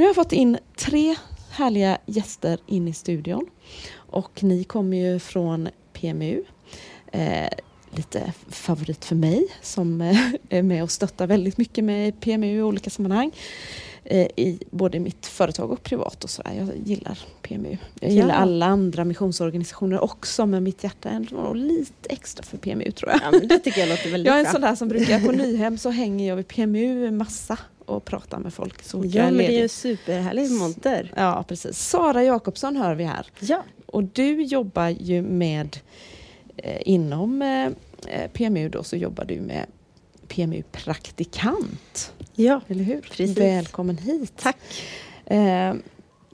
Nu har jag fått in tre härliga gäster in i studion och ni kommer ju från PMU. Eh, lite favorit för mig som eh, är med och stöttar väldigt mycket med PMU i olika sammanhang. Eh, I både mitt företag och privat och sådär. Jag gillar PMU. Jag gillar Ja. alla andra missionsorganisationer också men mitt hjärta är ändå lite extra för PMU tror jag. Ja, det tycker jag låter väldigt Jag är en sån där som brukar, på Nyhem så hänger jag vid PMU massa och pratar med folk. Jag Ja, men det är ju en superhärlig monter. Ja, precis. Sara Jakobsson hör vi här. Ja. Och du jobbar ju med, eh, inom eh, eh, PMU då, så jobbar du med PMU-praktikant. Ja, Eller hur? Precis. Välkommen hit. tack. Eh,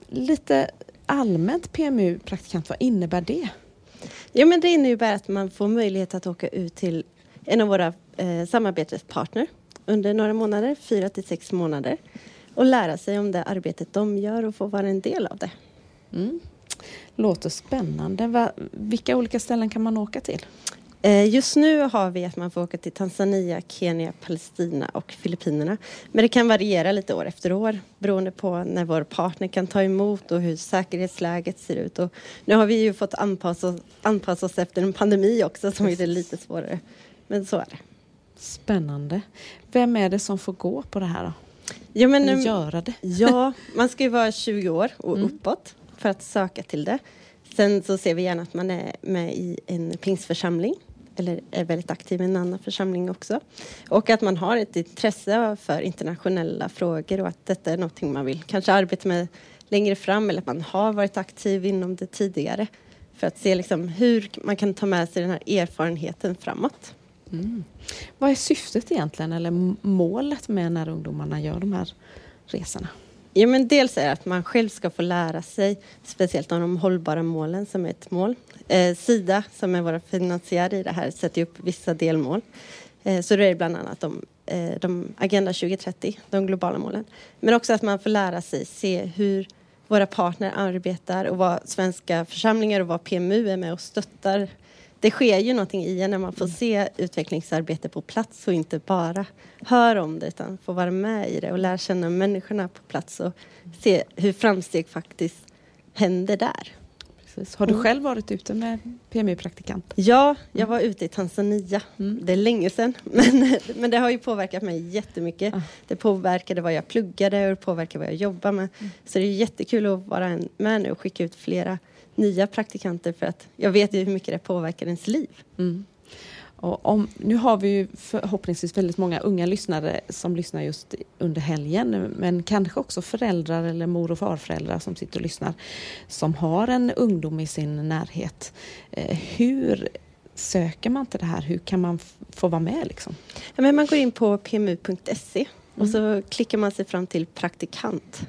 lite allmänt PMU-praktikant, vad innebär det? Ja, men det innebär att man får möjlighet att åka ut till en av våra eh, samarbetspartner under några månader, fyra till sex månader och lära sig om det arbetet de gör och få vara en del av det. Mm. Låter spännande. Va, vilka olika ställen kan man åka till? Eh, Just nu har vi att man får åka till Tanzania, Kenya, Palestina och Filippinerna. Men det kan variera lite år efter år beroende på när vår partner kan ta emot och hur säkerhetsläget ser ut. Och nu har vi ju fått anpassa oss, anpassa oss efter en pandemi också som är det lite svårare. Men så är det. Spännande. Vem är det som får gå på det här då? Ja, men, Eller ehm, göra det? Ja, man ska ju vara 20 år och Mm. uppåt för att söka till det. Sen så ser vi gärna att man är med i en pingstförsamling eller är väldigt aktiv i en annan församling också. Och att man har ett intresse för internationella frågor och att detta är någonting man vill kanske arbeta med längre fram eller att man har varit aktiv inom det tidigare. För att se liksom hur man kan ta med sig den här erfarenheten framåt. Mm. Vad är syftet egentligen, eller målet med när ungdomarna gör de här resorna? Ja, men dels är det att man själv ska få lära sig, speciellt om de hållbara målen som är ett mål. Eh, Sida, som är våra finansiärer i det här, sätter upp vissa delmål. Eh, så det är bland annat de, eh, de Agenda 2030, de globala målen. Men också att man får lära sig se hur våra partner arbetar och vad svenska församlingar och vad PMU är med och stöttar. Det sker ju någonting i en när man får se utvecklingsarbete på plats och inte bara hör om det utan får vara med i det och lära känna människorna på plats och se hur framsteg faktiskt händer där. Precis. Har du Mm. själv varit ute med PMU-praktikant? Ja, jag var ute i Tanzania. Mm. Det är länge sedan, men, men det har ju påverkat mig jättemycket. Ah. Det påverkade vad jag pluggade och det påverkade vad jag jobbar med. Mm. Så det är jättekul att vara med nu och skicka ut flera nya praktikanter för att jag vet ju hur mycket det påverkar ens liv. Mm. Och om, nu har vi ju förhoppningsvis väldigt många unga lyssnare som lyssnar just under helgen men kanske också föräldrar eller mor och farföräldrar som sitter och lyssnar som har en ungdom i sin närhet. Eh, hur söker man till det här? Hur kan man få vara med? Liksom? Ja, men man går in på pmu.se Mm. och så klickar man sig fram till praktikant.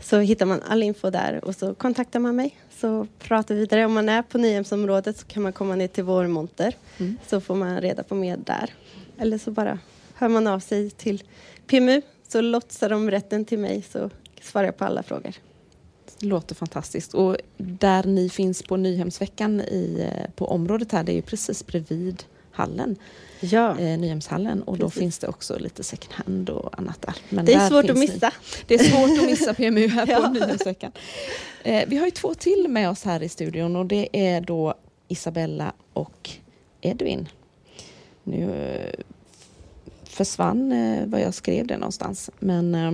Så hittar man all info där och så kontaktar man mig. Så pratar vi vidare. Om man är på Nyhemsområdet så kan man komma ner till vår monter. Mm. Så får man reda på mer där. Eller så bara hör man av sig till PMU så lotsar de rätten till mig så svarar jag på alla frågor. Det låter fantastiskt. Och där ni finns på Nyhemsveckan i, eh, på området här, det är ju precis bredvid hallen, Ja, eh, Nyhemshallen. Och då Precis. finns det också lite second hand och annat där. Men det är där svårt att finns ni. missa. Det är svårt att missa PMU här på Ja. Nyhemsveckan. Eh, vi har ju två till med oss här i studion och det är då Isabella och Edvin. Nu eh, försvann eh, vad jag skrev det någonstans. Men eh,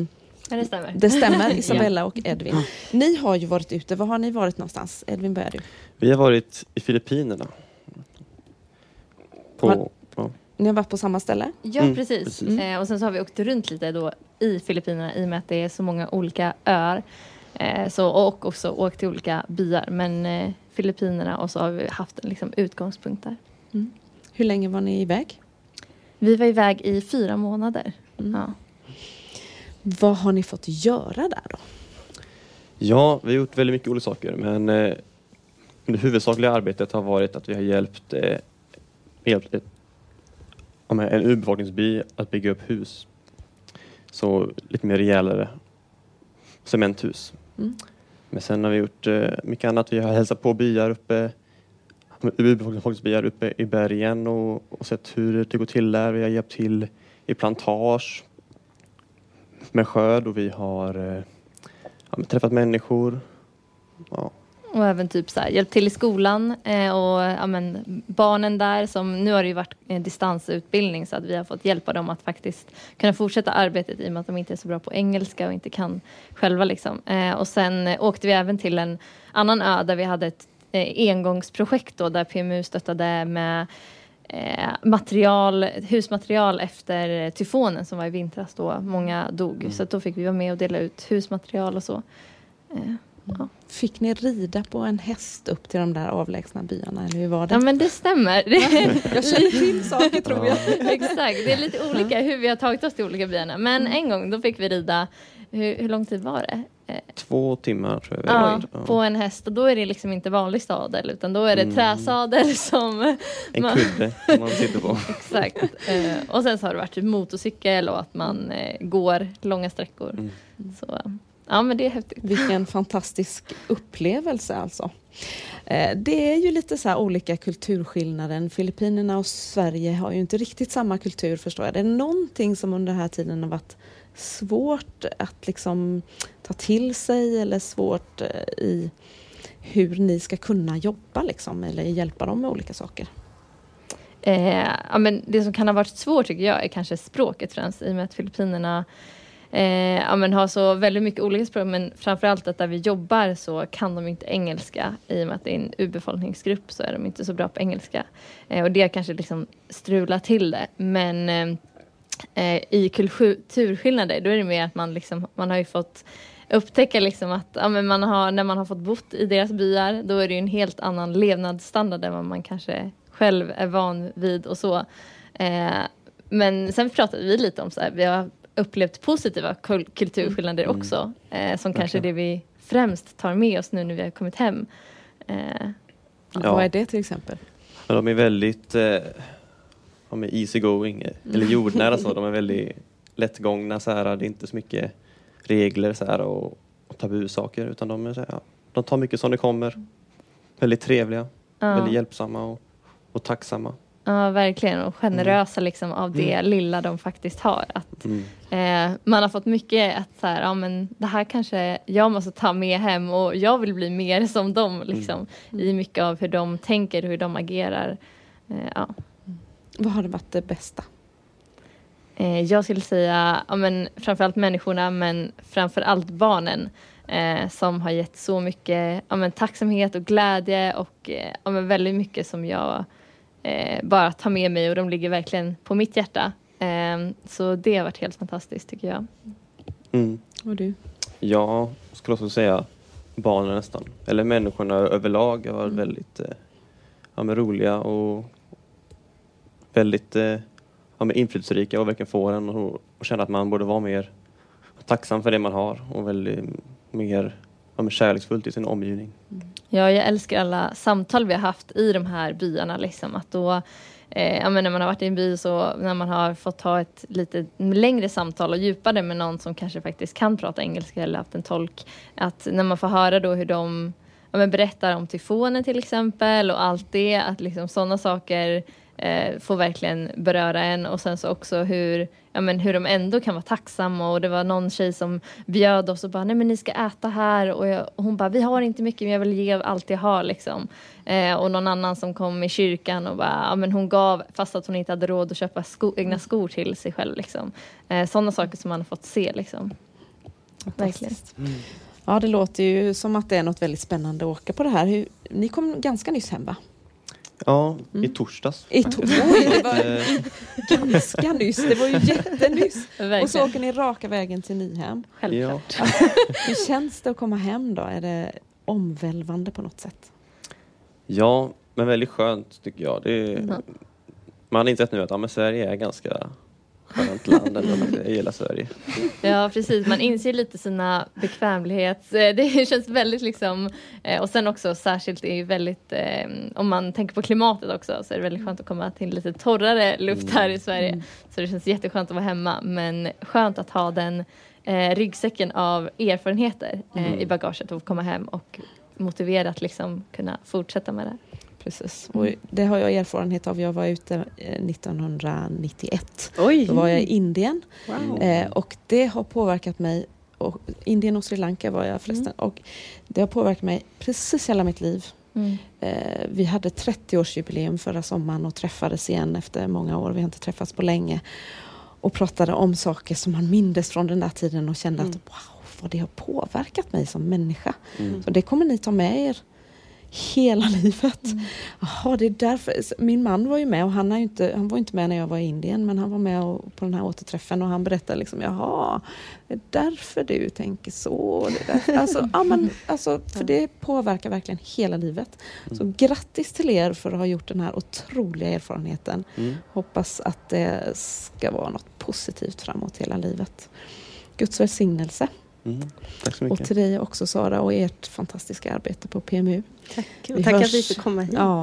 Ja, det stämmer. det stämmer, Isabella och Edvin. Ni har ju varit ute. Var har ni varit någonstans? Edvin, börjar du. Vi har varit i Filippinerna. På, Var- ja. Ni har varit på samma ställe? Ja, Mm, precis. precis. Eh, och sen så har vi åkt runt lite då i Filippinerna i och med att det är så många olika öar. Eh, så, och också åkt till olika byar. Men eh, Filippinerna och så har vi haft en liksom, utgångspunkt där. Hur länge var ni iväg? Vi var iväg i fyra månader. Mm. Ja. Vad har ni fått göra där då? ja, vi har gjort väldigt mycket olika saker men eh, det huvudsakliga arbetet har varit att vi har hjälpt, ett, men en urbefolkningsby att bygga upp hus. Så lite mer rejälare cementhus. Mm. Men sen har vi gjort eh, mycket annat. Vi har hälsat på byar uppe, urbefolkningsbyar uppe i bergen och, och sett hur det går till där. Vi har hjälpt till i plantage med skörd och vi har eh, ja, träffat människor. Ja. Och även typ så här, hjälpt till i skolan eh, och ja, men, barnen där som nu har det ju varit en distansutbildning så att vi har fått hjälpa dem att faktiskt kunna fortsätta arbetet i och med att de inte är så bra på engelska och inte kan själva liksom. Eh, och sen eh, åkte vi även till en annan ö där vi hade ett eh, engångsprojekt då där PMU stöttade med eh, material, husmaterial efter tyfonen som var i vintras då många dog. Mm. Så då fick vi vara med och dela ut husmaterial och så. Ja. Fick ni rida på en häst upp till de där avlägsna byarna? Eller hur var det? ja men det stämmer. jag känner till saker tror jag. Exakt, det är lite olika hur vi har tagit oss till olika byarna. Men en gång då fick vi rida, hur, hur lång tid var det? Eh, Två timmar tror jag. Ja. Ja. på en häst och då är det liksom inte vanlig sadel utan då är det Mm. träsadel som En man- kudde som man sitter på. Exakt. Eh, och sen så har det varit typ motorcykel och att man eh, går långa sträckor. Mm. Så ja men det är häftigt. Vilken fantastisk upplevelse alltså. Eh, Det är ju lite så olika kulturskillnader. Filippinerna och Sverige har ju inte riktigt samma kultur förstår jag. Det är någonting som under den här tiden har varit svårt att liksom ta till sig eller svårt eh, i hur ni ska kunna jobba liksom eller hjälpa dem med olika saker. Eh, ja, men det som kan ha varit svårt tycker jag är kanske språket främst i och med att Filippinerna eh, ja, men har så väldigt mycket olika språk men framförallt att där vi jobbar så kan de inte engelska i och med att det är en urbefolkningsgrupp så är de inte så bra på engelska. Eh, och det kanske liksom strular till det men eh, eh, i kulturskillnader då är det mer att man liksom, man har ju fått upptäcka liksom att ja, men man har, när man har fått bott i deras byar då är det ju en helt annan levnadsstandard än vad man kanske själv är van vid och så. Eh, men sen pratade vi lite om så här, vi har upplevt positiva kul- kulturskillnader Mm. också eh, som kanske är det vi främst tar med oss nu när vi har kommit hem. Eh, Ja. Vad är det till exempel? Men de är väldigt eh, de är easy going, eh, eller jordnära så. De är väldigt lättgångna så här. Det är inte så mycket regler så här och, och tabusaker utan de är så här, ja, de tar mycket som det kommer. Väldigt trevliga, ja. väldigt hjälpsamma och, och tacksamma. Ja, verkligen. Och generösa liksom av det lilla de faktiskt har. Att, Mm. eh, man har fått mycket att så här, ja, men det här kanske jag måste ta med hem och jag vill bli mer som dem. Liksom, I mycket av hur de tänker och hur de agerar. Eh, ja. Vad har det varit det bästa? Eh, jag skulle säga ja, men framförallt människorna men framförallt barnen eh, som har gett så mycket ja, men tacksamhet och glädje och eh, ja, men väldigt mycket som jag eh, bara tar med mig och de ligger verkligen på mitt hjärta. Eh, så det har varit helt fantastiskt tycker jag. Mm. Och du? Jag skulle också säga barnen nästan. Eller människorna överlag har varit väldigt eh, ja, men roliga och väldigt eh, ja, men inflytelserika och verkligen få en och, och känna att man borde vara mer tacksam för det man har och väldigt mer ja, men kärleksfullt i sin omgivning. Ja, jag älskar alla samtal vi har haft i de här byarna. Liksom. Att då, eh, när man har varit i en by så när man har fått ha ett lite längre samtal och djupare med någon som kanske faktiskt kan prata engelska eller haft en tolk. Att när man får höra då hur de ja, men berättar om tyfonen till exempel och allt det, att liksom sådana saker eh, får verkligen beröra en och sen så också hur, ja, men hur de ändå kan vara tacksamma och det var någon tjej som bjöd oss och bara nej men ni ska äta här och, jag, och hon bara vi har inte mycket men jag vill ge allt jag har liksom. Eh, och någon annan som kom i kyrkan och bara ja, men hon gav fast att hon inte hade råd att köpa sko, egna skor till sig själv liksom. Eh, Sådana saker som man har fått se liksom. Verkligen. Fantastiskt. Ja, det låter ju som att det är något väldigt spännande att åka på det här. Hur, ni kom ganska nyss hem va? Ja, i Mm. torsdags. I to- Oj, det var ganska nyss. Det var ju jättenyss. Och så Verkligen. åker ni raka vägen till Nyhem. Självklart. ja. Hur känns det att komma hem då? Är det omvälvande på något sätt? ja, men väldigt skönt tycker jag. Det är, Mhm. Man har insett nu att ja, men Sverige är ganska skönt land. ändå. Jag gillar Sverige. Ja precis, man inser lite sina bekvämlighets... eh, Det känns väldigt liksom... eh, Och sen också särskilt är ju väldigt... eh, Om man tänker på klimatet också så är det väldigt skönt att komma till lite torrare luft här i Sverige. Så det känns jätteskönt att vara hemma men skönt att ha den ryggsäcken av erfarenheter eh, Mm. i bagaget och komma hem och motiverat liksom kunna fortsätta med det. Precis. Och det har jag erfarenhet av. Jag var ute eh, 1991. Oj! Då var jag i Indien Wow. eh, och det har påverkat mig och Indien och Sri Lanka var jag förresten. Och det har påverkat mig precis hela mitt liv. Mm. Eh, vi hade 30-årsjubileum förra sommaren och träffades igen efter många år. Vi har inte träffats på länge. Och pratade om saker som man mindes från den där tiden och kände Mm. att wow, vad det har påverkat mig som människa. Mm. Så det kommer ni ta med er hela livet. Mm. Jaha, det är därför. Min man var ju med och han, är ju inte, han var inte med när jag var i Indien men han var med och, på den här återträffen och han berättade liksom jaha, det är därför du tänker så. Det. Alltså, ja, men, alltså, för det påverkar verkligen hela livet. Så grattis till er för att ha gjort den här otroliga erfarenheten. Mm. Hoppas att det ska vara något positivt framåt hela livet. Guds välsignelse. Mm. Tack så Och mycket. till dig också Sara och ert fantastiska arbete på PMU. Tack. Vi Och tack att hörs. vi fick komma hit. Ja,